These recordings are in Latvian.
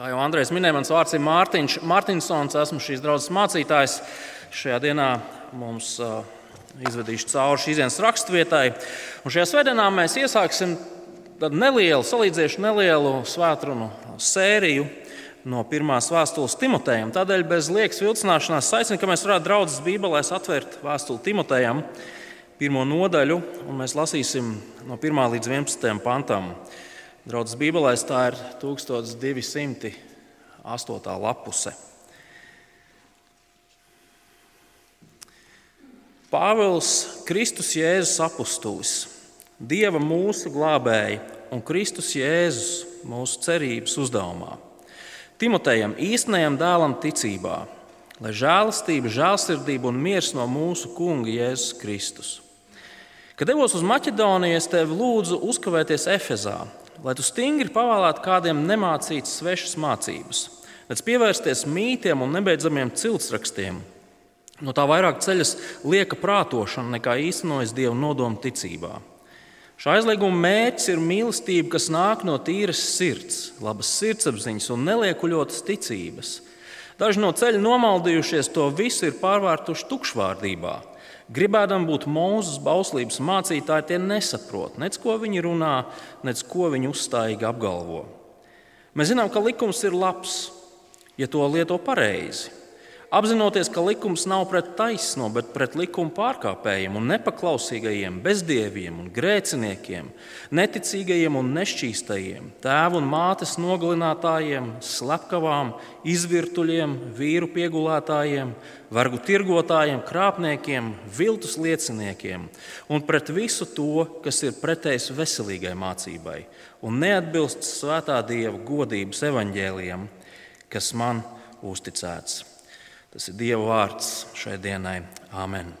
Kā jau Andrejs minēja, mans vārds ir Mārtiņš Mārtiņsons, esmu šīs draudzes mācītājs. Šajā dienā mums uh, izvedīšu cauri šīs dienas raksturvietai. Šajā svētdienā mēs iesāksim nelielu, salīdzinoši nelielu svētkrunu sēriju no pirmās vēstules Timotejam. Tādēļ bez liekas vilcināšanās aicinu, ka mēs varētu draudzes Bībelēs atvērt vēstuli Timotejam, pirmo nodaļu, un mēs lasīsim no 1 līdz 11 pantam. Draudzes Bībelēs tā ir 1208. lapuse. Pāvils, Kristus Jēzus apustulis, Dieva mūsu glābēja un Kristus Jēzus mūsu cerības uzdevumā. Timotejam, īstenajam dēlam, ticībā, lai žēlastība, žēlsirdība un miers no mūsu Kunga Jēzus Kristus. Kad devos uz Maķedoniju, es tevi lūdzu uzkavēties Efezā, lai tu stingri pavēlētu kādiem nemācītas svešas mācības, bet pievērsties mītiem un nebeidzamiem ciltsrakstiem. No tā vairāk ceļas lieka prātošana nekā īstenojas Dieva nodomu ticībā. Šā aizlieguma mērķis ir mīlestība, kas nāk no tīras sirds, labas sirdsapziņas un neliekuļotas ticības. Daži no ceļa nomaldījušies to visu ir pārvērtuši tukšvārdībā Gribēdam būt mūzes bauslības mācītāji, tie nesaprot nec ko viņi runā, nec ko viņi uzstājīgi apgalvo. Mēs zinām, ka likums ir labs, ja to lieto pareizi. Apzinoties, ka likums nav pret taisno, bet pret likuma pārkāpējiem un nepaklausīgajiem, bezdieviem un grēciniekiem, neticīgajiem un nešķīstajiem, tēvu un mātes nogalinātājiem, slepkavām, izvirtuļiem, vīru piegulētājiem, vergu tirgotājiem, krāpniekiem, viltus lieciniekiem un pret visu to, kas ir pretējs veselīgai mācībai un neatbilst svētā dieva godības evaņģēliem, kas man uzticēts. Tas ir Dieva vārds šai dienai. Amen.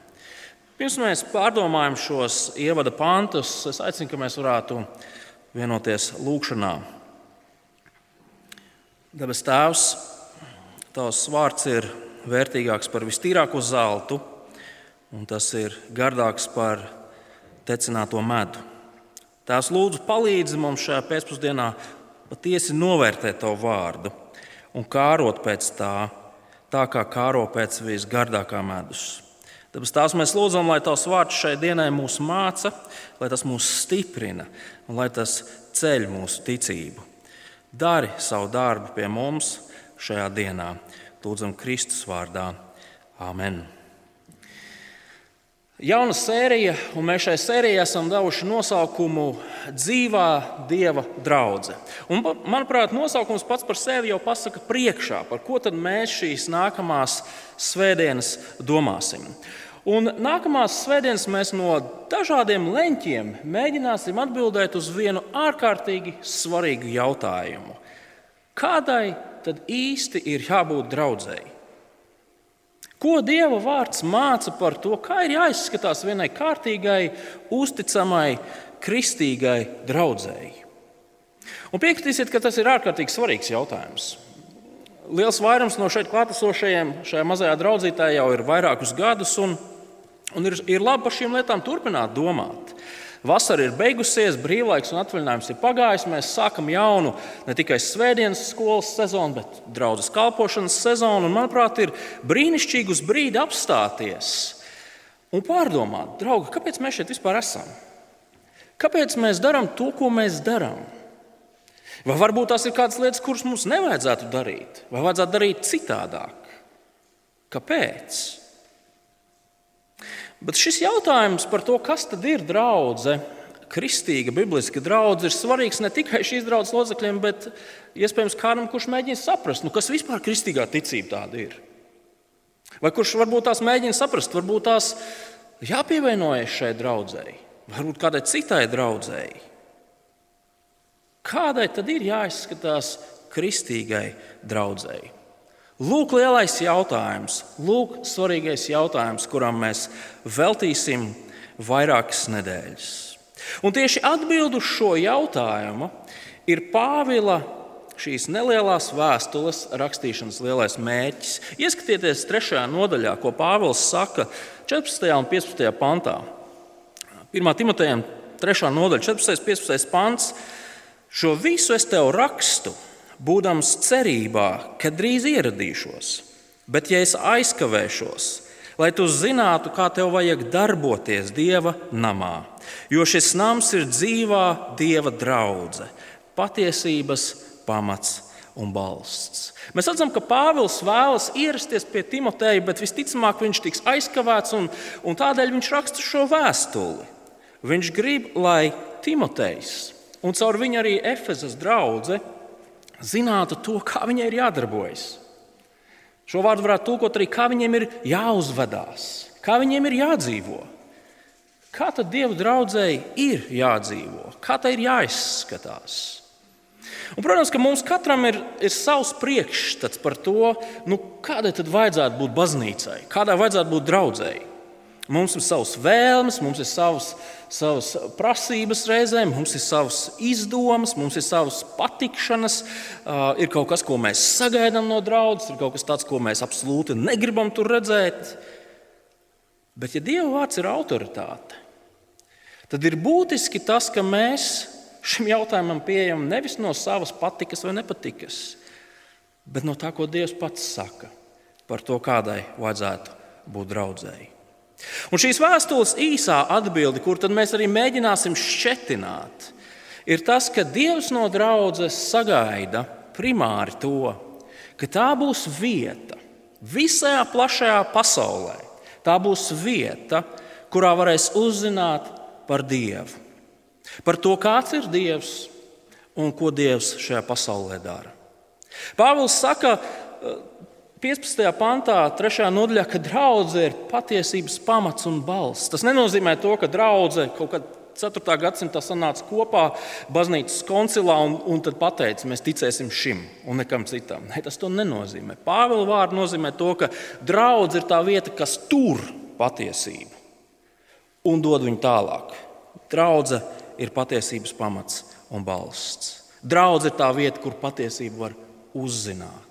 Pirms mēs pārdomājam šos ievada pantus, es aicinu, ka mēs varētu vienoties lūgšanā. Dabas Tēvs, Tavs vārds ir vērtīgāks par vistīrāko zeltu, un tas ir gardāks par tecināto medu. Tās lūdzu palīdzi mums šajā pēcpusdienā patiesi novērtēt Tavu vārdu un kārot pēc tā tā kā kāro pēc visgardākā medus. Tāpēc tās mēs lūdzam, lai Tavs vārds šai dienai mūs māca, lai tas mūs stiprina un lai tas ceļ mūsu ticību. Dari savu darbu pie mums šajā dienā. Lūdzam Kristus vārdā. Amen! Jauna sērija, un mēs šai sērijai esam devuši nosaukumu Dzīvā Dieva draudzene. Manuprāt, nosaukums pats par sevi jau pasaka priekšā, par ko tad mēs šīs nākamās svētdienas domāsim. Un nākamās svētdienas mēs no dažādiem leņķiem mēģināsim atbildēt uz vienu ārkārtīgi svarīgu jautājumu. Kādai tad īsti ir jābūt draudzēji? Ko Dieva vārds māca par to, kā ir jāizskatās vienai kārtīgai, uzticamai, kristīgai draudzēji? Un piekritīsiet, ka tas ir ārkārtīgi svarīgs jautājums. Liels vairums no šeit klātesošajiem šajā mazajā draudzītē jau ir vairākus gadus, un, un ir, ir labi par šīm lietām turpināt domāt. Vasara ir beigusies, brīvlaiks un atvaļinājums ir pagājis. Mēs sākam jaunu ne tikai svētdienas skolas sezonu, bet arī draudzes kalpošanas sezonu. Un, manuprāt, ir brīnišķīgi uz brīdi apstāties un pārdomāt, draugi, kāpēc mēs šeit vispār esam? Kāpēc mēs darām to, ko mēs darām? Vai varbūt tās ir kādas lietas, kuras mums nevajadzētu darīt, vai vajadzētu darīt citādāk? Kāpēc? Bet šis jautājums par to, kas tad ir draudzene, kristīga, bibliska draudzene, ir svarīgs ne tikai šīs draudzes locekļiem, bet iespējams kādam, kurš mēģina saprast, nu, kas vispār kristīgā ticība tāda ir. Vai kurš varbūt tās mēģina saprast, varbūt tās jāpievienojas šai draudzēji, varbūt kādai citai draudzēji. Kādai tad ir jāizskatās kristīgai draudzēji? Lūk, lielais jautājums, lūk, svarīgais jautājums, kuram mēs veltīsim vairākas nedēļas. Un tieši atbild uz šo jautājumu ir Pāvila šīs nelielās vēstules rakstīšanas lielais mērķis. Ieskatieties trešajā nodaļā, ko Pāvils saka 14. un 15. pantā. 1. Timotejam 3. nodaļa, 14. un 15. pants. Šo visu es tev rakstu būdams cerībā, ka drīz ieradīšos. Bet, ja es aizkavēšos, lai tu zinātu, kā tev vajag darboties Dieva namā, jo šis nams ir dzīvā Dieva draudzene, patiesības pamats un balsts. Mēs redzam, ka Pāvils vēlas ierasties pie Timoteja, bet visticamāk viņš tiks aizkavēts, un, un tādēļ viņš raksta šo vēstuli. Viņš grib, lai Timotejs un caur viņu arī Efezas draudzene zinātu to, kā viņai ir jādarbojas. Šo vārdu varētu tulkot arī, kā viņiem ir jāuzvedās, kā viņiem ir jādzīvo. Kā tad Dieva draudzēji ir jādzīvo, kā tai ir jāizskatās? Un, protams, ka mums katram ir, ir savs priekšstats par to, nu, kādai tad vajadzētu būt baznīcai, kādai vajadzētu būt draudzēji. Mums ir savas vēlmes, mums ir savas, savas prasības reizēm, mums ir savas izdomas, mums ir savas patikšanas, uh, ir kaut kas, ko mēs sagaidām no draudzes, ir kaut kas tāds, ko mēs absolūti negribam tur redzēt. Bet, ja Dieva vārds ir autoritāte, tad ir būtiski tas, ka mēs šim jautājumam pieejam nevis no savas patikas vai nepatikas, bet no tā, ko Dievs pats saka par to, kādai vajadzētu būt draudzēji. Un šīs vēstules īsā atbilde, kur mēs arī mēģināsim šķetināt, ir tas, ka Dievs no draudzes sagaida primāri to, ka tā būs vieta visajā plašajā pasaulē. Tā būs vieta, kurā varēs uzzināt par Dievu par to, kāds ir Dievs un ko Dievs šajā pasaulē dara. Pāvils saka, 15. pantā, 3. nodaļā, ka draudzene ir patiesības pamats un balsts. Tas nenozīmē to, ka draudzene kaut kad 4. gadsimtā sanāca kopā baznīcas koncilā un, un tad pateica, mēs ticēsim šim un nekam citam. Ne, tas to nenozīmē. Pāvila vārds nozīmē to, ka draudzene ir tā vieta, kas tur patiesību un dod viņu tālāk. Draudzene ir patiesības pamats un balsts. Draudz ir tā vieta, kur patiesību var uzzināt.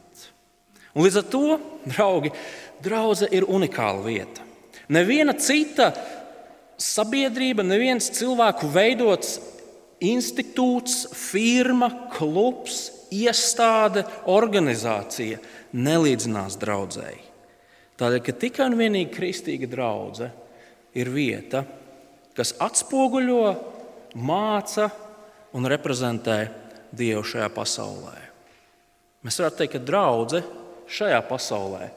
Un līdz ar to, draugi, draudzene ir unikāla vieta. Neviena cita sabiedrība, neviens cilvēku veidots institūts, firma, klubs, iestāde, organizācija nelīdzinās draudzēji. Tādēļ, ka tikai un vienīgi kristīga draudzene ir vieta, kas atspoguļo māca un reprezentē Dievu šajā pasaulē. Mēs varētu teikt, ka draudzene šajā pasaulē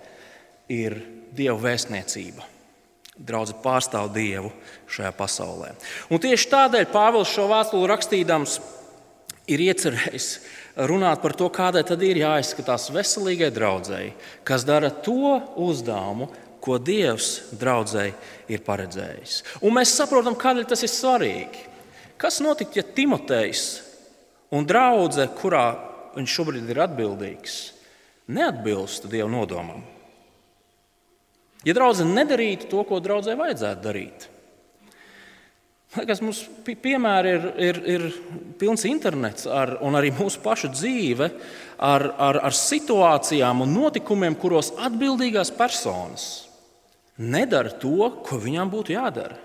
ir Dieva vēstniecība. Draudzene pārstāv Dievu šajā pasaulē. Un tieši tādēļ Pāvils šo vēstuli rakstīdams ir iecerējis runāt par to, kādai tad ir jāizskatās veselīgai draudzēji, kas dara to uzdevumu, ko Dievs draudzēji ir paredzējis. Un mēs saprotam, kādēļ tas ir svarīgi. Kas notiktu, ja Timotejs un draudzene, kurā viņš šobrīd ir atbildīgs, neatbilstu Dieva nodomam? Ja draudzene nedarītu to, ko draudzē vajadzētu darīt, Liekas, mums piemēri ir, ir, ir pilns internets, ar, un arī mūsu pašu dzīve ar, ar, ar situācijām un notikumiem, kuros atbildīgās personas nedara to, ko viņām būtu jādara.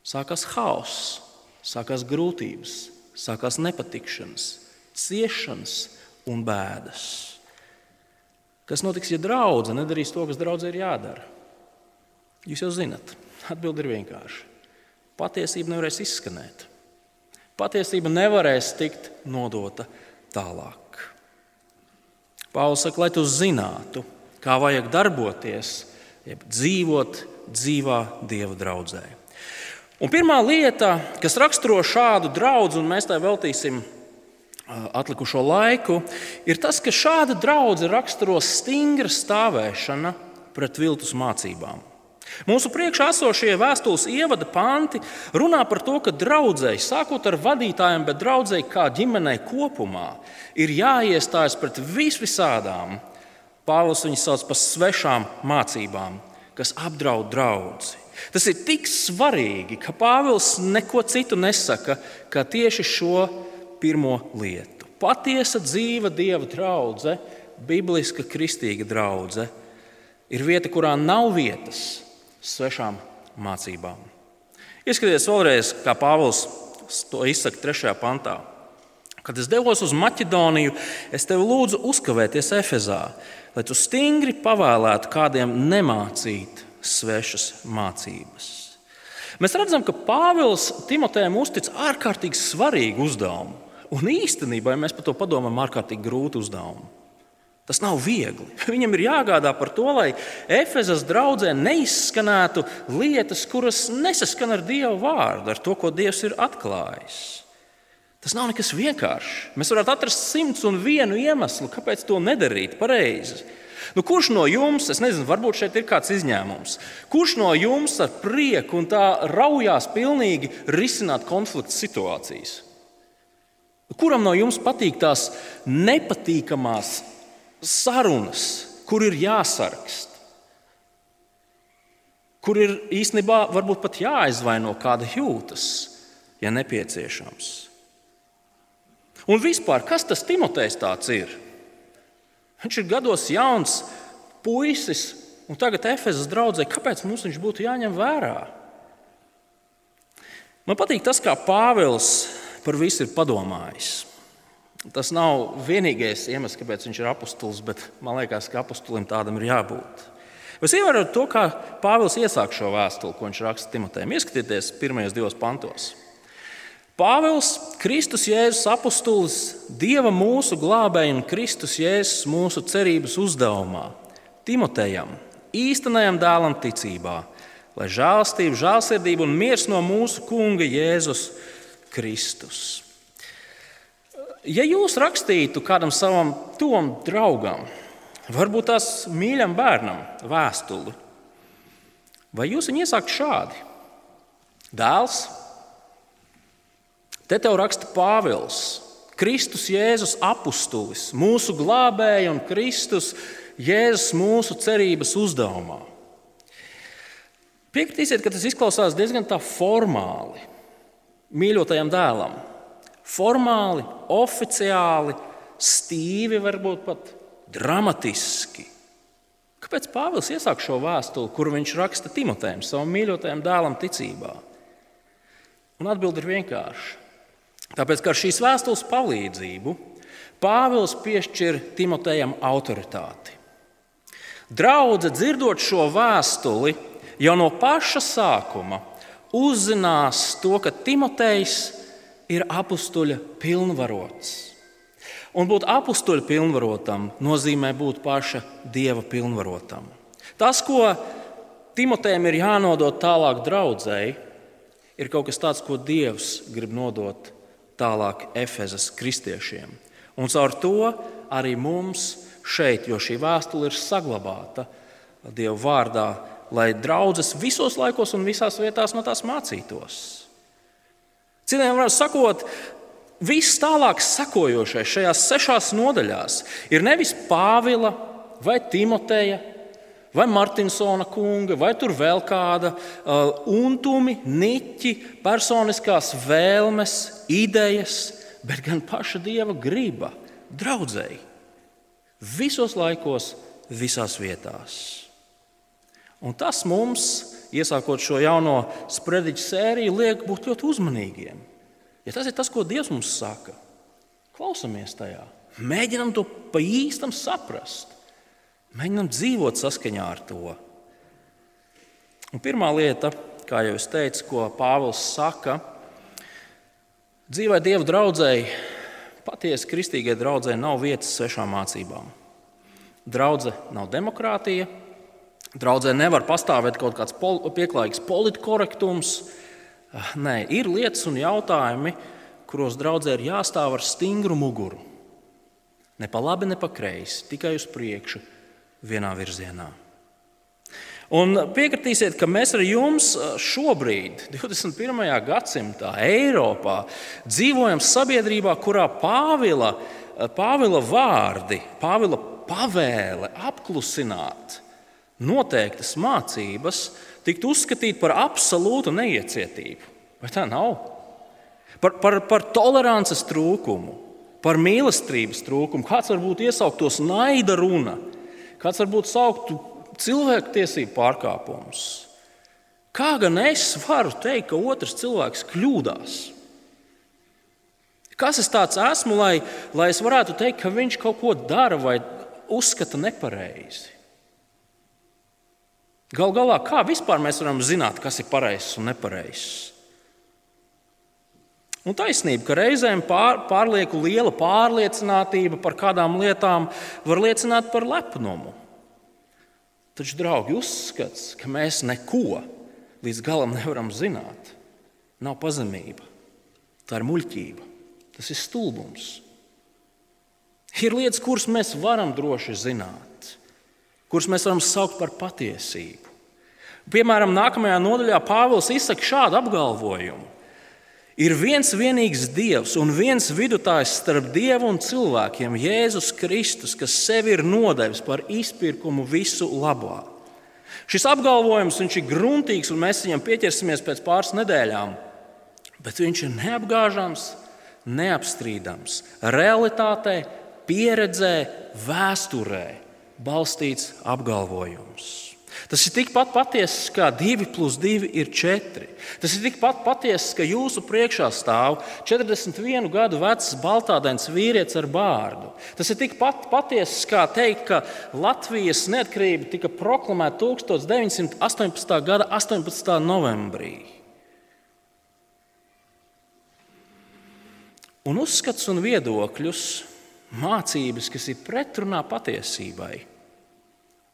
Sākas haoss sākās grūtības, sākās nepatikšanas, ciešanas un bēdas. Kas notiks, ja draudzene nedarīs to, kas draudzē ir jādara? Jūs jau zinat, atbildi ir vienkārša. Patiesība nevarēs izskanēt. Patiesība nevarēs tikt nodota tālāk. Pāvils saka, lai tu zinātu, kā vajag darboties, jeb dzīvot dzīvā Dieva draudzē. Un pirmā lieta, kas raksturo šādu draugu, un mēs tai veltīsim atlikušo laiku, ir tas, ka šāda draudzene raksturo stingra stāvēšana pret viltus mācībām. Mūsu priekšā esošie vēstules ievada panti runā par to, ka draudzēji, sākot ar vadītājiem, bet draudzēji kā ģimenei kopumā, ir jāiestājas pret visvisādām, Pāvils viņus sauc par svešām mācībām, kas apdraud draugu. Tas ir tik svarīgi, ka Pāvils neko citu nesaka, kā tieši šo pirmo lietu. Patiesa dzīva Dieva draudzene, bibliska kristīga draudzene, ir vieta, kurā nav vietas svešām mācībām. Ieskatieties vēlreiz, kā Pāvils to izsaka 3. pantā. Kad es devos uz Maķedoniju, es tevi lūdzu uzkavēties Efezā, lai tu stingri pavēlētu kādiem nemācīt svešas mācības. Mēs redzam, ka Pāvils Timotejam uztic ārkārtīgi svarīgu uzdevumu. Un īstenībā, ja mēs par to padomājam, ārkārtīgi grūtu uzdevumu. Tas nav viegli. Viņam ir jāgādā par to, lai Efezas draudzē neizskanētu lietas, kuras nesaskan ar Dieva vārdu, ar to, ko Dievs ir atklājis. Tas nav nekas vienkāršs. Mēs varētu atrast simts un vienu iemeslu, kāpēc to nedarīt pareizi. Nu, kurš no jums, es nezinu, varbūt šeit ir kāds izņēmums, kurš no jums ar prieku un tā raujās pilnīgi risināt konflikta situācijas? Kuram no jums patīk tās nepatīkamās sarunas, kur ir jāsarakst, kur ir īstenībā varbūt pat jāizvaino kāda jūtas, ja nepieciešams? Un vispār, kas tas Timotejs tāds ir? Viņš ir gados jauns puisis, un tagad Efezas draudzē, kāpēc mums viņš būtu jāņem vērā? Man patīk tas, kā Pāvils par visu ir padomājis. Tas nav vienīgais iemesls, kāpēc viņš ir apustulis, bet man liekas, ka apustulim tādam ir jābūt. Jūs ievērojat to, kā Pāvils iesāk šo vēstuli, ko viņš raksta Timotejam. Ieskatieties pirmajos divos pantos. Pāvils, Kristus Jēzus apustulis, Dieva mūsu glābēja un Kristus Jēzus mūsu cerības uzdevumā, Timotejam, īstenajam dēlam ticībā, lai žēlstība, žēlsirdība un miers no mūsu Kunga Jēzus Kristus. Ja jūs rakstītu kādam savam tuvam draugam, varbūt tās mīļam bērnam, vēstuli, vai jūs viņu iesākt šādi? Dēls, Te tev raksta Pāvils, Kristus Jēzus apustulis, mūsu glābēja un Kristus Jēzus mūsu cerības uzdevumā. Piekritīsiet, ka tas izklausās diezgan formāli mīļotajam dēlam. Formāli, oficiāli, stīvi, varbūt pat dramatiski. Kāpēc Pāvils iesāk šo vēstuli, kuru viņš raksta Timotejam, savam mīļotajam dēlam, ticībā? Un atbilde ir vienkārša. Tāpēc ar šīs vēstules palīdzību Pāvils piešķir Timotejam autoritāti. Draudze dzirdot šo vēstuli, jau no paša sākuma uzzinās to, ka Timotejs ir apstuļa pilnvarots. Un būt apstuļa pilnvarotam nozīmē būt paša dieva pilnvarotam. Tas, ko Timotejam ir jānodod tālāk draudzēji, ir kaut kas tāds, ko Dievs grib nodot tālāk Efezas kristiešiem. Un caur to arī mums šeit, jo šī vēstule ir saglabāta Dieva vārdā, lai draudzes visos laikos un visās vietās no tās mācītos. Citiem vārdiem sakot, viss tālāk sakojošais šajās sešās nodaļās ir nevis Pāvila vai Timoteja vai Martinsona kunga, vai tur vēl kāda uh, untumi, niķi, personiskās vēlmes, idejas, bet gan paša dieva griba, draudzēji. Visos laikos, visās vietās. Un tas mums, iesākot šo jauno sprediķu sēriju, liek būt ļoti uzmanīgiem. Ja tas ir tas, ko Dievs mums saka, klausamies tajā, mēģinam to pa īstam saprast. Mēģinam dzīvot saskaņā ar to. Un pirmā lieta, kā jau es teicu, ko Pāvils saka, dzīvē Dieva draudzēji, patiesi kristīgai draudzēji nav vietas svešām mācībām. Draudzē nav demokrātija, draudzē nevar pastāvēt kaut kāds pol pieklājīgs politkorektums. Nē, ir lietas un jautājumi, kuros draudzē ir jāstāv ar stingru muguru. Ne pa labi, ne pa kreisi, tikai uz priekšu vienā virzienā. Un piekritīsiet, ka mēs ar jums šobrīd, 21. gadsimtā, Eiropā, dzīvojam sabiedrībā, kurā Pāvila, Pāvila vārdi, Pāvila pavēle apklusināt noteiktas mācības tiktu uzskatīt par absolūtu neiecietību. Vai tā nav? Par, par, par tolerances trūkumu, par mīlestības trūkumu. Kāds varbūt iesauktos naida runa kāds varbūt sauktu cilvēktiesību pārkāpumus. Kā gan es varu teikt, ka otrs cilvēks kļūdās? Kas es tāds esmu, lai, lai es varētu teikt, ka viņš kaut ko dara vai uzskata nepareizi? Galu galā, kā vispār mēs varam zināt, kas ir pareizs un nepareizs? Un taisnība, ka reizēm pār, pārlieku liela pārliecinātība par kādām lietām var liecināt par lepnumu. Taču, draugi, uzskats, ka mēs neko līdz galam nevaram zināt, nav pazemība. Tā ir muļķība, tas ir stulbums. Ir lietas, kuras mēs varam droši zināt, kuras mēs varam saukt par patiesību. Piemēram, nākamajā nodaļā Pāvils izsaka šādu apgalvojumu. Ir viens vienīgs Dievs un viens vidutājs starp Dievu un cilvēkiem, Jēzus Kristus, kas sevi ir nodevis par izpirkumu visu labā. Šis apgalvojums ir gruntīgs, un mēs viņam pieķersimies pēc pāris nedēļām, bet viņš ir neapgāžams, neapstrīdams. Realitātē, pieredzē, vēsturē balstīts apgalvojums. Tas ir tikpat patiess, kā 2 plus 2 ir 4. Tas ir tikpat patiess, ka jūsu priekšā stāv 41 gadu vecs baltādains vīrietis ar bārdu. Tas ir tikpat patiess, kā teikt, ka Latvijas neatkarība tika proklamēta 1918. gada 18. novembrī. Un uzskats un viedokļus, mācības, kas ir pretrunā patiesībai,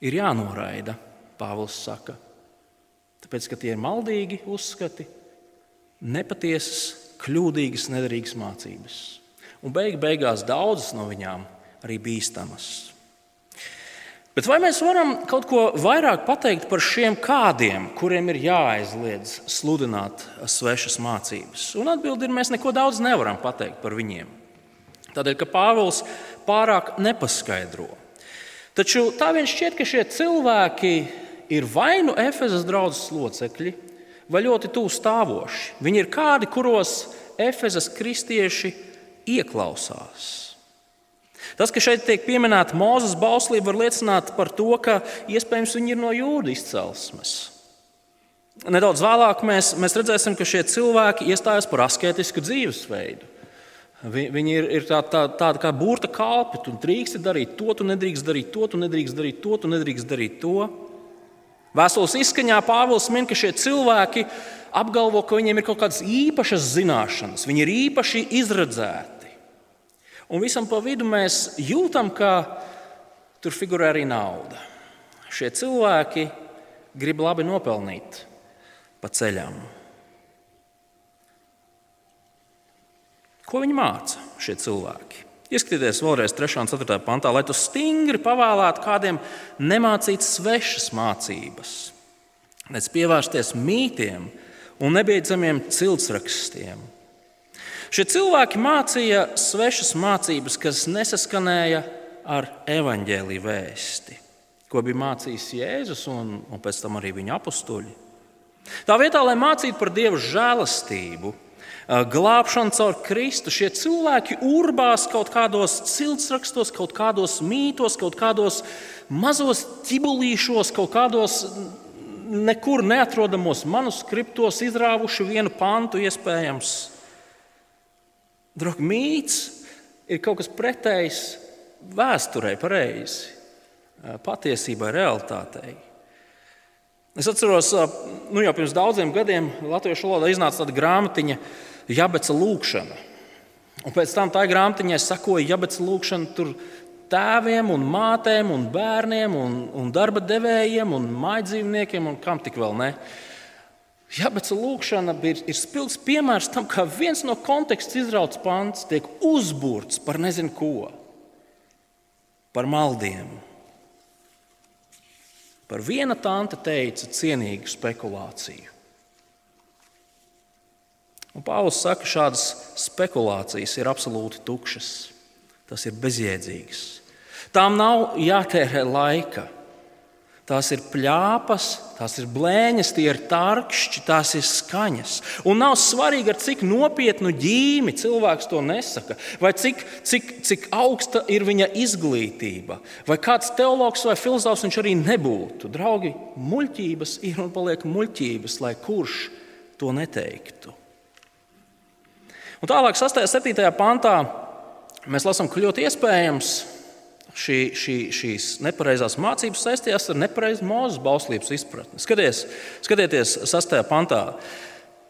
ir jānoraida. Pāvils saka. Tāpēc, ka tie ir maldīgi uzskati, nepatiesas, kļūdīgas, nederīgas mācības. Un beig beigās daudzas no viņām arī bīstamas. Bet vai mēs varam kaut ko vairāk pateikt par šiem kādiem, kuriem ir jāaizliedz sludināt svešas mācības? Un atbildi ir, mēs neko daudz nevaram pateikt par viņiem. Tādēļ, ka Pāvils pārāk nepaskaidro. Taču tā vien šķiet, ka šie cilvēki ir vai nu Efezas draugas locekļi, vai ļoti tuvu stāvoši. Viņi ir kādi, kuros Efezas kristieši ieklausās. Tas, ka šeit tiek pieminēta Mozus bauslība, var liecināt par to, ka iespējams viņi ir no jūda izcelsmes. Nedaudz vēlāk mēs, mēs redzēsim, ka šie cilvēki iestājas par asketisku dzīvesveidu. Viņi ir, ir tā, tā, tāda kā burta kalpi. Tu drīkst darīt to, tu nedrīkst darīt to, tu nedrīkst darīt to, tu nedrīkst darīt to. Vēstules izskaņā Pāvils min, ka šie cilvēki apgalvo, ka viņiem ir kaut kādas īpašas zināšanas, viņi ir īpaši izredzēti. Un visam pa vidu mēs jūtam, ka tur figurē arī nauda. Šie cilvēki grib labi nopelnīt pa ceļam. Ko viņi māca šie cilvēki? Ieskatieties vēlreiz 3. un 4. pantā, lai tu stingri pavēlētu kādiem nemācīt svešas mācības, nec pievērsties mītiem un nebeidzamiem ciltsrakstiem. Šie cilvēki mācīja svešas mācības, kas nesaskanēja ar evaņģēlīju vēsti, ko bija mācījis Jēzus un, un pēc tam arī viņa apstuļi. Tā vietā, lai mācītu par Dieva žēlastību, glābšanu caur Kristu. Šie cilvēki urbās kaut kādos ciltsrakstos, kaut kādos mītos, kaut kādos mazos ķibulīšos, kaut kādos nekur neatrodamos manuskriptos, izrāvuši vienu pantu, iespējams. Draugi, mīts ir kaut kas pretējs vēsturei, pareizi, patiesībai, realitātei. Es atceros, nu jau pirms daudziem gadiem Latviešu valodā iznāca tāda grāmatiņa, Jabeca lūkšana. Un pēc tam tā grāmatiņai sakoja Jabeca lūkšana tur tēviem, un mātēm, un bērniem, un, un darba devējiem, un mājdzīvniekiem, un kam tik vēl ne. Jabeca lūkšana ir, ir spilgts piemērs tam, kā viens no konteksta izrauts pants tiek uzbūrts par nezinu ko, par maldiem. Par viena tante teica cienīgu spekulāciju. Un Pāvils saka, ka šādas spekulācijas ir absolūti tukšas. Tas ir bezjēdzīgs. Tām nav jātērē laika. Tās ir plāpas, tās ir blēņas, tie ir tarkšķi, tās ir skaņas. Un nav svarīgi, ar cik nopietnu ģīmi cilvēks to nesaka, vai cik, cik, cik augsta ir viņa izglītība, vai kāds teologs vai filozofs viņš arī nebūtu. Draugi, muļķības ir un paliek muļķības, lai kurš to neteiktu. Un tālāk, 6. un 7. pantā, mēs lasām, ka ļoti iespējams šī, šī, šīs nepareizās mācības saistījās ar nepareizu mūzes bauslības izpratni. Skaties, skatieties, 6. pantā.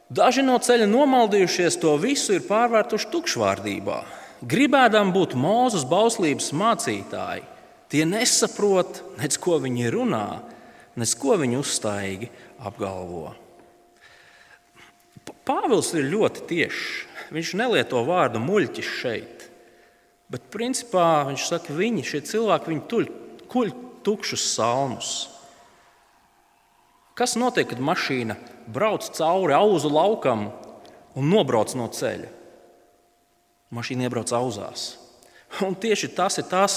Daži no ceļa nomaldījušies, to visu ir pārvērtuši tukšvārdībā. Gribēdām būt mūzes bauslības mācītāji, tie nesaprot, nec ko viņi runā, nec ko viņi uzstājīgi apgalvo. Pāvils ir ļoti tiešs. Viņš nelieto vārdu muļķis šeit. Bet principā viņš saka, viņi, šie cilvēki, viņi tuļ, kuļ tukšus salmus. Kas notiek, kad mašīna brauc cauri auzu laukam un nobrauc no ceļa? Mašīna iebrauc auzās. Un tieši tas ir tas,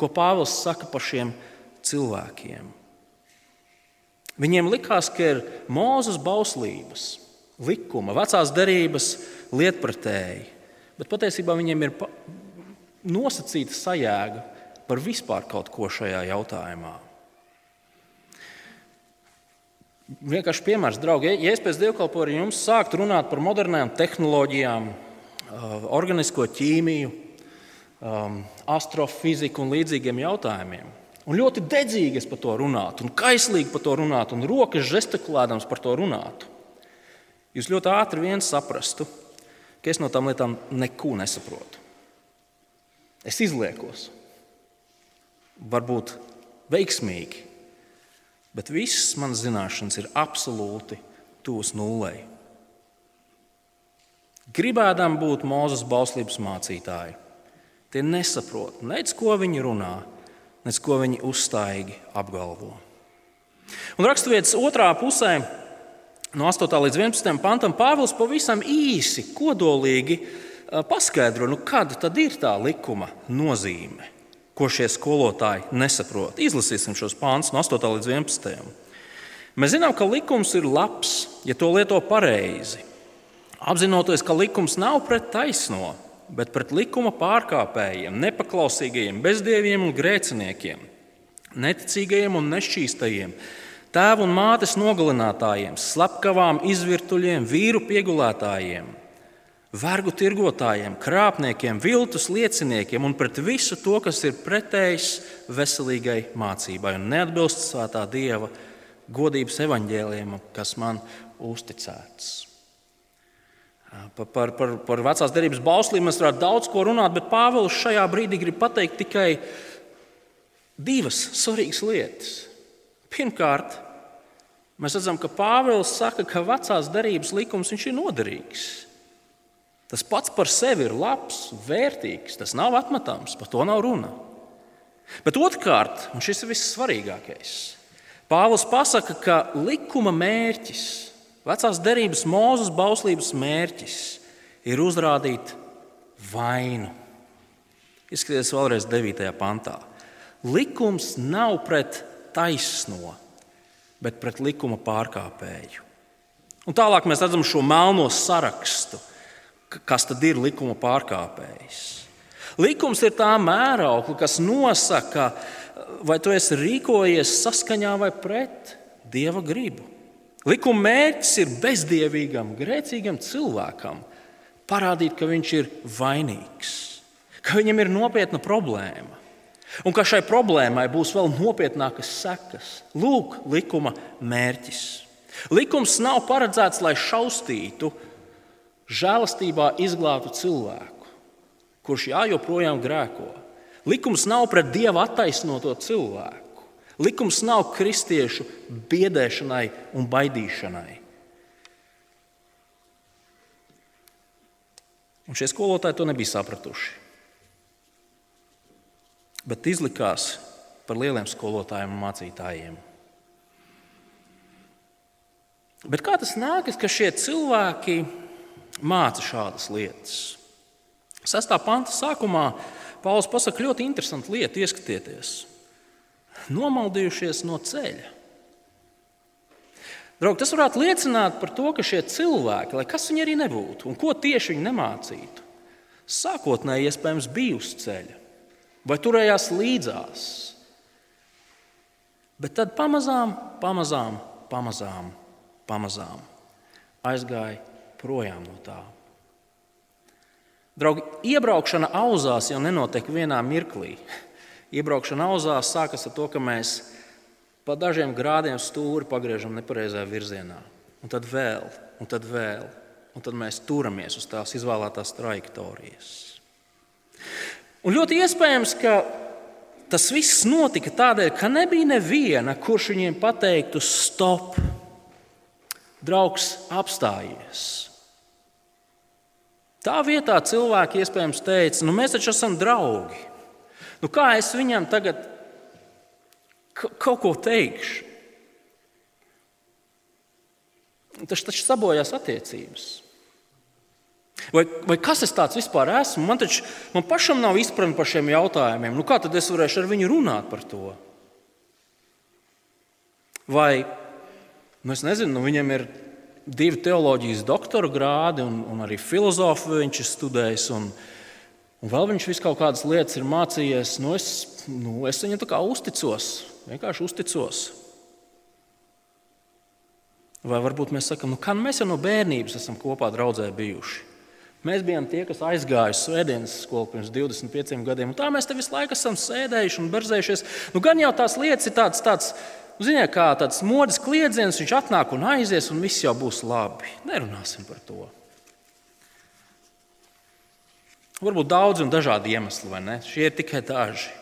ko Pāvils saka par šiem cilvēkiem. Viņiem likās, ka ir mūzes bauslības, likuma, vecās derības lietpratēji, bet patiesībā viņiem ir nosacīta sajēga par vispār kaut ko šajā jautājumā. Vienkārši piemērs, draugi, ja es pēc dievkalpojuma jums sāktu runāt par modernām tehnoloģijām, organisko ķīmiju, astrofiziku un līdzīgiem jautājumiem, Un ļoti dedzīgi par to runātu, un kaislīgi par to runātu, un rokas žestikulēdams par to runātu. Jūs ļoti ātri vien saprastu, ka es no tām lietām neko nesaprotu. Es izliekos, varbūt veiksmīgi, bet visas manas zināšanas ir absolūti tūs nulēji. Gribēdām būt Mozus bauslības mācītāji, tie nesaprot, nec ko viņi runā nec ko viņi uzstājīgi apgalvo. Un raksturvietas otrā pusē, no 8. līdz 11. pantam, Pāvils pavisam īsi, kodolīgi paskaidro, nu kad tad ir tā likuma nozīme, ko šie skolotāji nesaprot. Izlasīsim šos pāns no 8. līdz 11. Mēs zinām, ka likums ir labs, ja to lieto pareizi. Apzinoties, ka likums nav pret taisnību bet pret likuma pārkāpējiem, nepaklausīgajiem, bezdieviem un grēciniekiem, neticīgajiem un nešķīstajiem, tēvu un mātes nogalinātājiem, slepkavām, izvirtuļiem, vīru piegulētājiem, vergu tirgotājiem, krāpniekiem, viltus lieciniekiem un pret visu to, kas ir pretējs veselīgai mācībai un neatbilst svētā dieva godības evaņģēliem, kas man uzticēts. Par, par, par, par vecās derības bauslīm mēs varētu daudz ko runāt, bet Pāvils šajā brīdī grib pateikt tikai divas svarīgas lietas. Pirmkārt, mēs redzam, ka Pāvils saka, ka vecās derības likums ir noderīgs. Tas pats par sevi ir labs, vērtīgs, tas nav atmetams, par to nav runa. Bet otrkārt, un šis ir vissvarīgākais, Pāvils pasaka, ka likuma mērķis Vecās derības mūzes bauslības mērķis ir uzrādīt vainu. Izskatieties vēlreiz 9. pantā. Likums nav pret taisno, bet pret likuma pārkāpēju. Un tālāk mēs redzam šo melno sarakstu, kas tad ir likuma pārkāpējs. Likums ir tā mēraukla, kas nosaka, vai tu esi rīkojies saskaņā vai pret dieva gribu. Likuma mērķis ir bezdievīgam, grēcīgam cilvēkam parādīt, ka viņš ir vainīgs, ka viņam ir nopietna problēma. Un ka šai problēmai būs vēl nopietnākas sekas. Lūk, likuma mērķis. Likums nav paredzēts, lai šaustītu, žēlastībā izglābtu cilvēku, kurš jā, joprojām grēko. Likums nav pret dieva attaisnoto cilvēku. Likums nav kristiešu biedēšanai un baidīšanai. Un šie skolotāji to nebija sapratuši. Bet izlikās par lieliem skolotājiem un mācītājiem. Bet kā tas nākas, ka šie cilvēki māca šādas lietas? Sestā panta sākumā Pāvils pasaka ļoti interesantu lietu, ieskatieties nomaldījušies no ceļa. Draugi, tas varētu liecināt par to, ka šie cilvēki, lai kas viņi arī nebūtu un ko tieši viņi nemācītu, sākotnēji iespējams bija uz ceļa vai turējās līdzās. Bet tad pamazām, pamazām, pamazām, pamazām aizgāja projām no tā. Draugi, iebraukšana auzās jau nenotiek vienā mirklī. Iebraukšana auzās sākas ar to, ka mēs pa dažiem grādiem stūri pagriežam nepareizajā virzienā. Un tad vēl, un tad vēl, un tad mēs turamies uz tās izvēlētās trajektorijas. Un ļoti iespējams, ka tas viss notika tādēļ, ka nebija neviena, kurš viņiem pateiktu, stop, draugs, apstājies. Tā vietā cilvēki iespējams teica, nu, mēs taču esam draugi. Nu, kā es viņam tagad kaut ko teikšu? Tas taču sabojās attiecības. Vai, vai kas es tāds vispār esmu? Man, taču, man pašam nav izpratne par šiem jautājumiem. Nu, kā tad es varēšu ar viņu runāt par to? Vai nu, es nezinu, nu, viņam ir divi teoloģijas doktora grādi, un, un arī filozofiju viņš ir studējis. Un, un vēl viņš visu kaut kādas lietas ir mācījies. Nu, es, nu, es viņam tā kā uzticos, vienkārši uzticos. Vai varbūt mēs sakām, nu, kā mēs jau no bērnības esam kopā draudzē bijuši. Mēs bijām tie, kas aizgāja uz svētdienas skolu pirms 25 gadiem. Tā mēs te visu laiku esam sēdējuši un berzējušies. Nu, gan jau tās lietas ir tāds, Nu, ziniet, kā tāds modes kliedziens, viņš atnāk un aizies, un viss jau būs labi. Nerunāsim par to. Varbūt daudz un dažādi iemesli, vai ne? Šie ir tikai daži.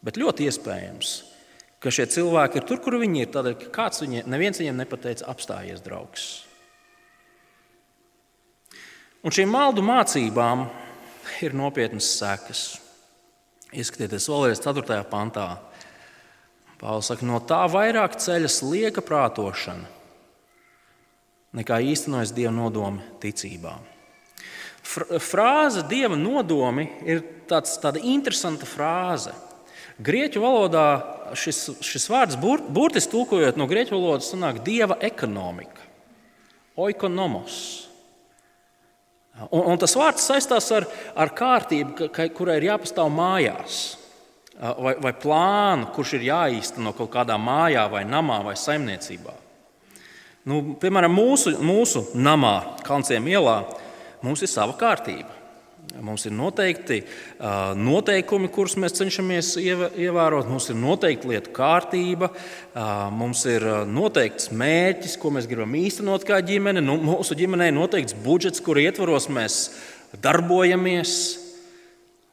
Bet ļoti iespējams, ka šie cilvēki ir tur, kur viņi ir. Tādēļ, ka kāds viņiem, neviens viņiem nepateica, apstājies, draugs. Un šīm maldu mācībām ir nopietnas sekas. Ieskatieties vēlreiz 4. pantā. Pāvils saka, no tā vairāk ceļas lieka prātošana nekā īstenojas dieva nodomi ticībā. Frāze dieva nodomi ir tāds, tāda interesanta frāze. Grieķu valodā šis, šis vārds bur, burtiski tulkojot no grieķu valodas, sanāk dieva ekonomika, oikonomos. Un, un tas vārds saistās ar, ar kārtību, kurai ir jāpastāv mājās vai, vai plānu, kurš ir jāīsteno kaut kādā mājā, vai namā, vai saimniecībā. Nu, piemēram, mūsu, mūsu namā, Kalnciem ielā, mums ir sava kārtība. Mums ir noteikti noteikumi, kurus mēs cenšamies ievērot. Mums ir noteikta lietu kārtība, mums ir noteikts mērķis, ko mēs gribam īstenot kā ģimene. Nu, mūsu ģimenei ir noteikts budžets, kur ietvaros mēs darbojamies.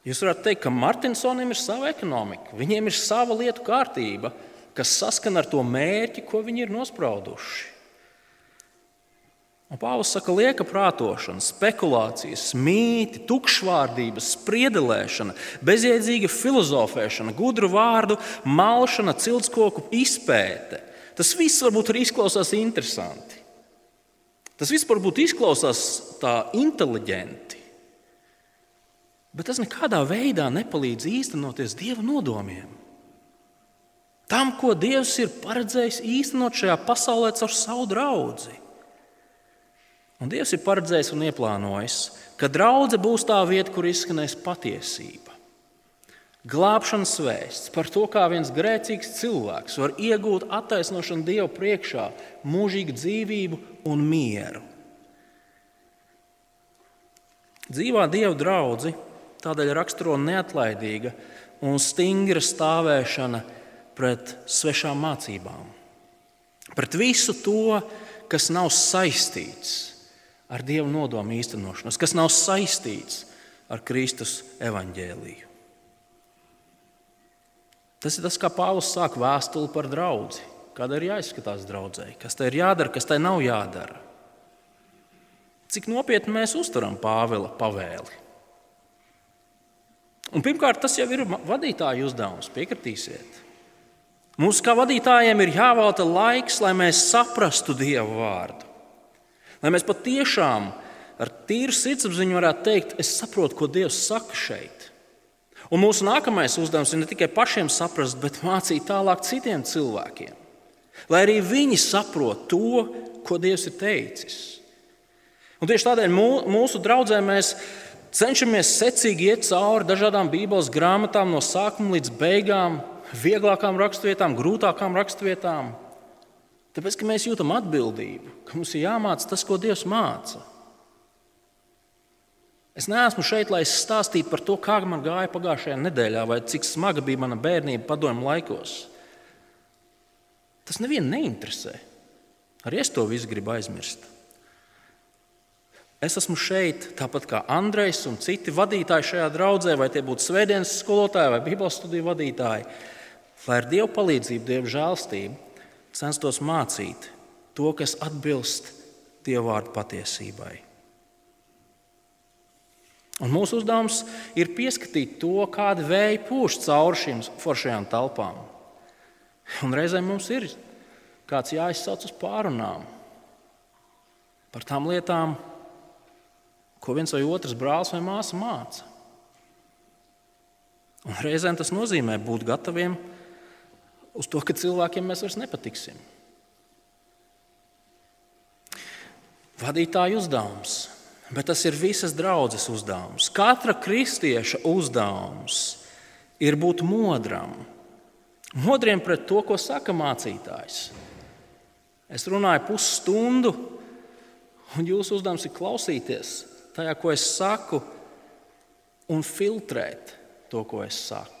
Jūs varat teikt, ka Martinsonam ir sava ekonomika, viņiem ir sava lietu kārtība, kas saskana ar to mērķi, ko viņi ir nosprauduši. Un Pāvils saka, lieka prātošana, spekulācijas, mīti, tukšvārdība, spriedelēšana, bezjēdzīga filozofēšana, gudru vārdu malšana, ciltskoku izpēte. Tas viss varbūt arī izklausās interesanti. Tas viss varbūt izklausās tā inteliģenti. Bet tas nekādā veidā nepalīdz īstenoties Dieva nodomiem. Tam, ko Dievs ir paredzējis īstenot šajā pasaulē caur savu draugu. Un Dievs ir paredzējis un ieplānojis, ka draudzene būs tā vieta, kur izskanēs patiesība. Glābšanas vēsts par to, kā viens grēcīgs cilvēks var iegūt attaisnošanu Dieva priekšā, mūžīgu dzīvību un mieru. Dzīvā Dieva draudzene Tādēļ raksturo neatlaidīga un stingra stāvēšana pret svešām mācībām. Pret visu to, kas nav saistīts ar Dieva nodomu īstenošanos, kas nav saistīts ar Kristus evaņģēliju. Tas ir tas, kā Pāvils sāk vēstuli par draugu. Kāda ir jāizskatās draudzēji, kas tai ir jādara, kas tai nav jādara. Cik nopietni mēs uztveram Pāvila pavēli? Un pirmkārt, tas jau ir vadītāja uzdevums, piekritīsiet. Mums kā vadītājiem ir jāvelta laiks, lai mēs saprastu Dieva vārdu. Lai mēs patiešām ar tīru sirdsapziņu varētu teikt, es saprotu, ko Dievs saka šeit. Un mūsu nākamais uzdevums ir ne tikai pašiem saprast, bet mācīt tālāk citiem cilvēkiem. Lai arī viņi saprot to, ko Dievs ir teicis. Un tieši tādēļ mūsu draudzē mēs cenšamies secīgi iet cauri dažādām Bībeles grāmatām, no sākuma līdz beigām, vieglākām raksturvietām, grūtākām raksturvietām. Tāpēc, ka mēs jūtam atbildību, ka mums ir jāmācās tas, ko Dievs māca. Es neesmu šeit, lai stāstītu par to, kā man gāja pagājušajā nedēļā, vai cik smaga bija mana bērnība padomju laikos. Tas nevienu neinteresē. Arī es to visu gribu aizmirst. Es esmu šeit, tāpat kā Andrejs un citi vadītāji šajā draudzē, vai tie būtu svētdienas skolotāji vai bībeles studiju vadītāji, lai ar Dieva palīdzību, Dieva žēlstību censtos mācīt to, kas atbilst Dieva vārdu patiesībai. Un mūsu uzdevums ir pieskatīt to, kāda vēja pūš cauri šīm foršajām telpām. Un reizēm mums ir kāds jāizsauc uz pārunām par tām lietām, ko viens vai otrs brālis vai māsa māca. Un reizēm tas nozīmē būt gataviem uz to, ka cilvēkiem mēs vairs nepatiksim. Vadītāja uzdevums Bet tas ir visas draudzes uzdevums. Katra kristieša uzdevums ir būt modram. Modriem pret to, ko saka mācītājs. Es runāju pusstundu, un jūsu uzdevums ir klausīties tajā, ko es saku, un filtrēt to, ko es saku.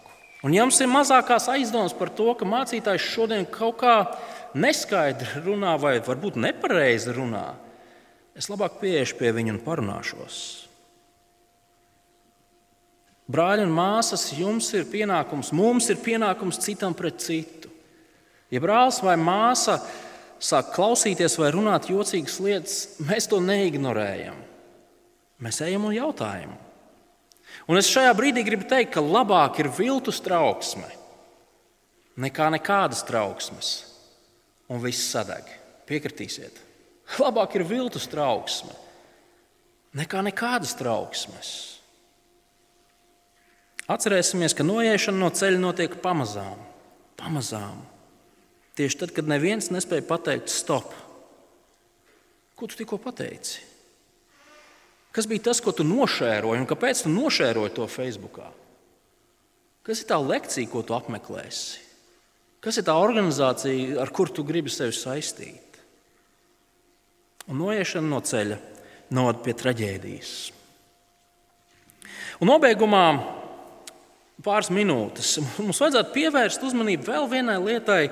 Un ja jums ir mazākās aizdomas par to, ka mācītājs šodien kaut kā neskaidri runā vai varbūt nepareizi runā, es labāk pieiešu pie viņa un parunāšos. Brāļi un māsas, jums ir pienākums, mums ir pienākums citam pret citu. Ja brālis vai māsa sāk klausīties vai runāt jocīgas lietas, mēs to neignorējam. Mēs ejam un jautājam. Un es šajā brīdī gribu teikt, ka labāk ir viltus trauksme nekā nekādas trauksmes, un viss sadeg. Piekritīsiet. Labāk ir viltus trauksme nekā nekādas trauksmes. Atcerēsimies, ka noiešana no ceļa notiek pamazām. pamazām. Tieši tad, kad neviens nespēja pateikt stop. Ko tu tikko pateici? Kas bija tas, ko tu nošēroji un kāpēc tu nošēroji to Facebook? Kas ir tā lekcija, ko tu apmeklēsi? Kas ir tā organizācija, ar kuru tu gribi sevi saistīt? Un noiešana no ceļa novada pie traģēdijas. Un nobeigumā pāris minūtes mums vajadzētu pievērst uzmanību vēl vienai lietai,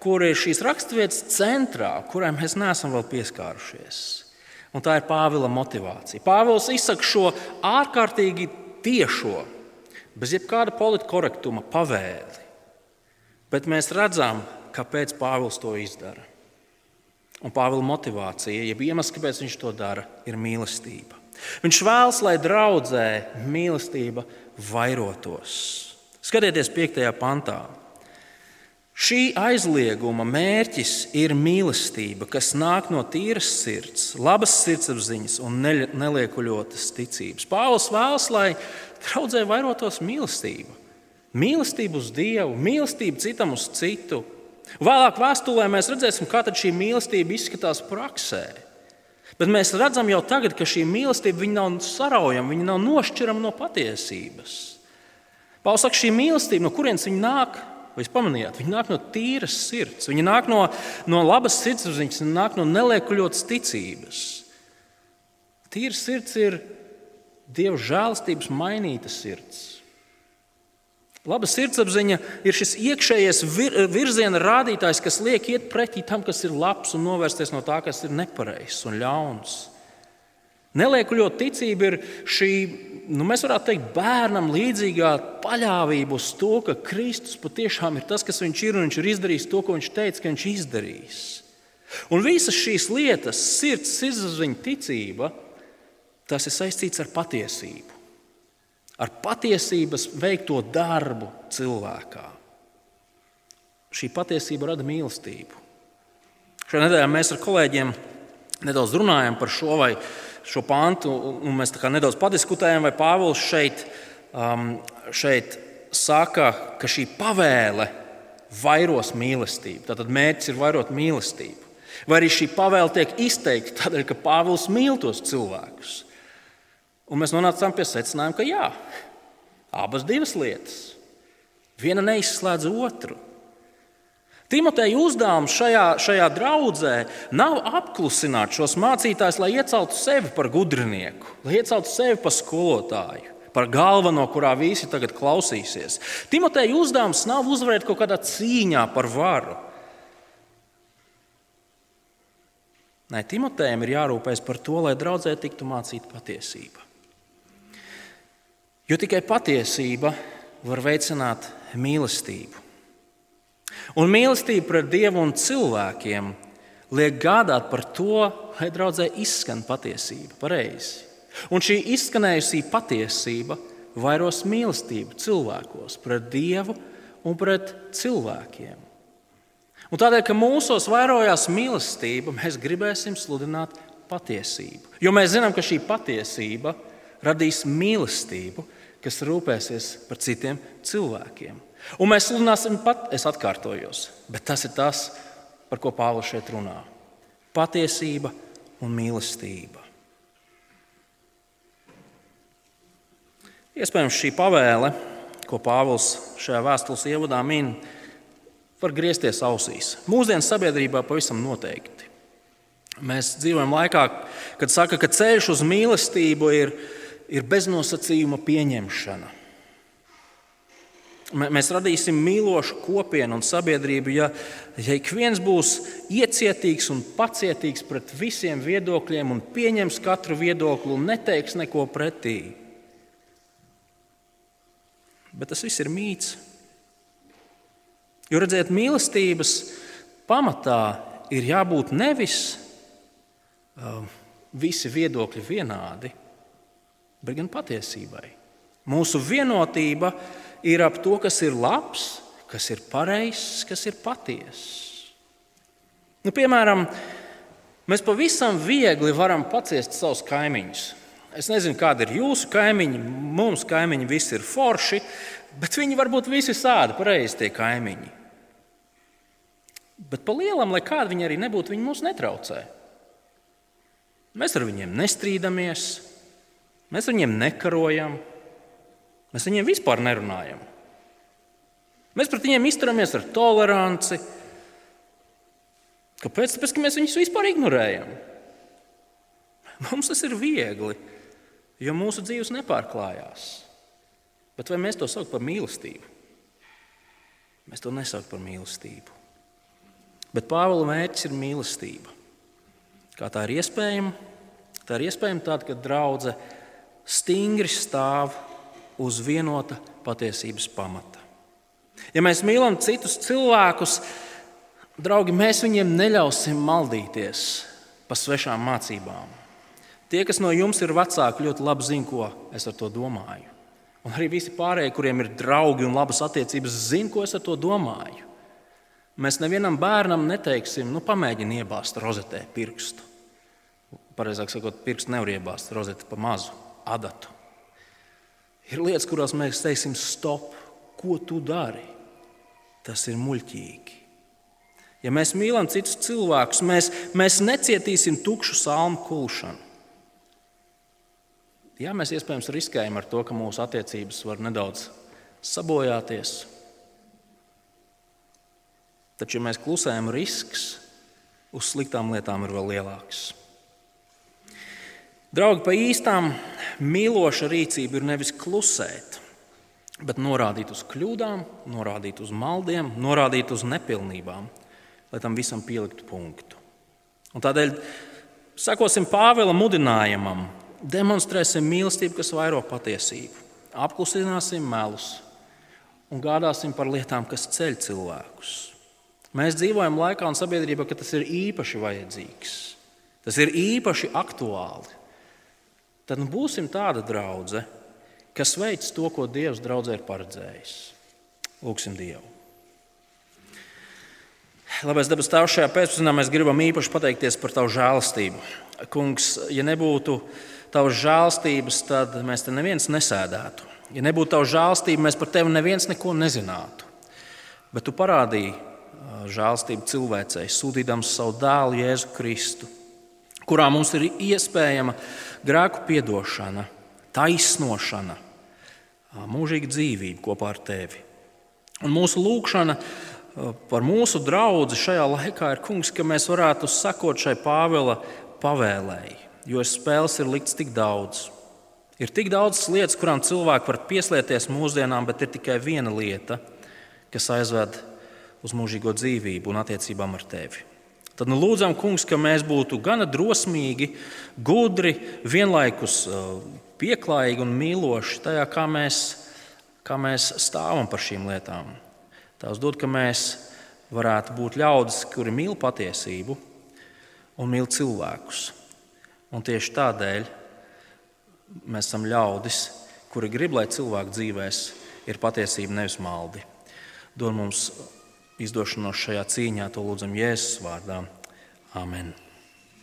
kur ir šīs raksturvietas centrā, kurai mēs neesam vēl pieskārušies. Un tā ir Pāvila motivācija. Pāvils izsaka šo ārkārtīgi tiešo, bez jebkāda politkorektuma pavēli. Bet mēs redzam, kāpēc Pāvils to izdara. Un Pāvila motivācija, jeb iemesls, kāpēc viņš to dara, ir mīlestība. Viņš vēlas, lai draudzē mīlestība vairotos. Skatieties, 5. pantā. Šī aizlieguma mērķis ir mīlestība, kas nāk no tīras sirds, labas sirdsapziņas un neliekuļotas ticības. Pāvils vēlas, lai draudzē vairotos mīlestība. Mīlestība uz Dievu, mīlestība citam uz citu, Vēlāk vēstulē mēs redzēsim, kā šī mīlestība izskatās praksē. Bet mēs redzam jau tagad, ka šī mīlestība nav saraujama, viņa nav nošķirama no patiesības. Pāvils saka, šī mīlestība, no kurienes viņa nāk, vai jūs pamanījāt, viņa nāk no tīras sirds, viņa nāk no, no labas sirdsapziņas, viņa nāk no neliekuļotas ticības. Tīra sirds ir Dieva žēlstības mainīta sirds. Laba sirdsapziņa ir šis iekšējais vir, virziena rādītājs, kas liek iet pretī tam, kas ir labs, un novērsties no tā, kas ir nepareizs un ļauns. Neliekuļot ticība ir šī, nu, mēs varētu teikt, bērnam līdzīgā paļāvība uz to, ka Kristus patiešām ir tas, kas viņš ir, un viņš ir izdarījis to, ko viņš teica, ka viņš izdarīs. Un visas šīs lietas, sirds, sirdsapziņa, ticība, tas ir saistīts ar patiesību ar patiesības veikto darbu cilvēkā. Šī patiesība rada mīlestību. Šajā nedēļā mēs ar kolēģiem nedaudz runājam par šo, šo pantu, un mēs nedaudz padiskutējam, vai Pāvils šeit, um, šeit saka, ka šī pavēle vairos mīlestību. Tātad mērķis ir vairot mīlestību. Vai arī šī pavēle tiek izteikta tādēļ, ka Pāvils mīl tos cilvēkus. Un mēs nonācām pie secinājuma, ka jā, abas divas lietas. Viena neizslēdz otru. Timoteja uzdevums šajā, šajā draudzē nav apklusināt šos mācītājus, lai ieceltu sevi par gudrinieku, lai ieceltu sevi par skolotāju, par galveno, kurā visi tagad klausīsies. Timoteja uzdevums nav uzvarēt kaut kādā cīņā par varu. Nē, Timotejam ir jārūpējas par to, lai draudzē tiktu mācīta patiesība. Jo tikai patiesība var veicināt mīlestību. Un mīlestība pret Dievu un cilvēkiem liek gādāt par to, lai draudzē izskan patiesība pareizi. Un šī izskanējusī patiesība vairos mīlestību cilvēkos pret Dievu un pret cilvēkiem. Un tādēļ, ka mūsos vairojās mīlestība, mēs gribēsim sludināt patiesību. Jo mēs zinām, ka šī patiesība radīs mīlestību, kas rūpēsies par citiem cilvēkiem. Un mēs sludināsim pat, es atkārtojos, bet tas ir tas, par ko Pāvils šeit runā. Patiesība un mīlestība. Iespējams, šī pavēle, ko Pāvils šajā vēstules ievadā min, var griezties ausīs. Mūsdienu sabiedrībā pavisam noteikti. Mēs dzīvojam laikā, kad saka, ka ceļš uz mīlestību ir, ir beznosacījuma pieņemšana. Mēs radīsim mīlošu kopienu un sabiedrību, ja, ja ik viens būs iecietīgs un pacietīgs pret visiem viedokļiem un pieņems katru viedokli un neteiks neko pretī. Bet tas viss ir mīts. Jo redziet, mīlestības pamatā ir jābūt nevis uh, visi viedokļi vienādi, bet gan patiesībai. Mūsu vienotība ir ir ap to, kas ir labs, kas ir pareizs, kas ir patiess. Nu, piemēram, mēs pavisam viegli varam paciest savus kaimiņus. Es nezinu, kāda ir jūsu kaimiņi. Mums kaimiņi visi ir forši, bet viņi varbūt visi sādi pareizi tie kaimiņi. Bet pa lielam, lai kādi viņi arī nebūtu, viņi mūs netraucē. Mēs ar viņiem nestrīdamies, mēs ar viņiem nekarojam, Mēs viņiem vispār nerunājam. Mēs pret viņiem izturamies ar toleranci. Kāpēc? Tāpēc, ka mēs viņus vispār ignorējam. Mums tas ir viegli, jo mūsu dzīves nepārklājās. Bet vai mēs to saucam par mīlestību? Mēs to nesaucam par mīlestību. Bet Pāvila mērķis ir mīlestība. Kā tā ir iespējama? Tā ir iespējama tad, kad draudzene stingri stāv uz vienota patiesības pamata. Ja mēs mīlam citus cilvēkus, draugi, mēs viņiem neļausim maldīties pa svešām mācībām. Tie, kas no jums ir vecāki, ļoti labi zina, ko es ar to domāju. Un arī visi pārējie, kuriem ir draugi un labas attiecības, zina, ko es ar to domāju. Mēs nevienam bērnam neteiksim, nu, pamēģini iebāzt rozetē pirkstu. Pareizāk sakot, pirkstu nevar iebāzt rozeti pa mazu adatu. Ir lietas, kurās mēs teiksim, stop, ko tu dari. Tas ir muļķīgi. Ja mēs mīlam citus cilvēkus, mēs, mēs necietīsim tukšu salmu kulšanu. Jā, mēs iespējams riskējam ar to, ka mūsu attiecības var nedaudz sabojāties. Taču, ja mēs klusējam, risks uz sliktām lietām ir vēl lielāks. Draugi, pa īstām mīloša rīcība ir nevis klusēt, bet norādīt uz kļūdām, norādīt uz maldiem, norādīt uz nepilnībām, lai tam visam pieliktu punktu. Un tādēļ sekosim Pāvila mudinājumam, demonstrēsim mīlestību, kas vairo patiesību, apklusināsim melus un gādāsim par lietām, kas ceļ cilvēkus. Mēs dzīvojam laikā un sabiedrībā, kad tas ir īpaši vajadzīgs. Tas ir īpaši aktuāli tad nu būsim tāda draudzene, kas veic to, ko Dievs draudzē ir paredzējis. Lūksim Dievu. Labais dabas tēvs, šajā pēcpusdienā mēs gribam īpaši pateikties par tavu žēlastību. Kungs, ja nebūtu tavas žēlastības, tad mēs te neviens nesēdētu. Ja nebūtu tavas žēlastības, mēs par tevi neviens neko nezinātu. Bet tu parādīji žēlastību cilvēcei, sūtījams savu dēlu Jēzu Kristu, kurā mums ir iespējama grēku piedošana, taisnošana, mūžīga dzīvība kopā ar tevi. Un mūsu lūkšana par mūsu draugu šajā laikā ir kungs, ka mēs varētu sakot šai Pāvela pavēlēji, jo spēles ir likts tik daudz. Ir tik daudz lietas, kurām cilvēki var pieslēgties mūsdienām, bet ir tikai viena lieta, kas aizved uz mūžīgo dzīvību un attiecībām ar tevi. Tad nu, lūdzam, kungs, ka mēs būtu gana drosmīgi, gudri, vienlaikus pieklājīgi un mīloši tajā, kā mēs, kā mēs stāvam par šīm lietām. Tās dod, ka mēs varētu būt ļaudis, kuri mīl patiesību un mīl cilvēkus. Un tieši tādēļ mēs esam ļaudis, kuri grib, lai cilvēku dzīvēs ir patiesība, nevis maldi. Dod mums izdošanos šajā cīņā, to lūdzam Jēzus vārdā. Amen.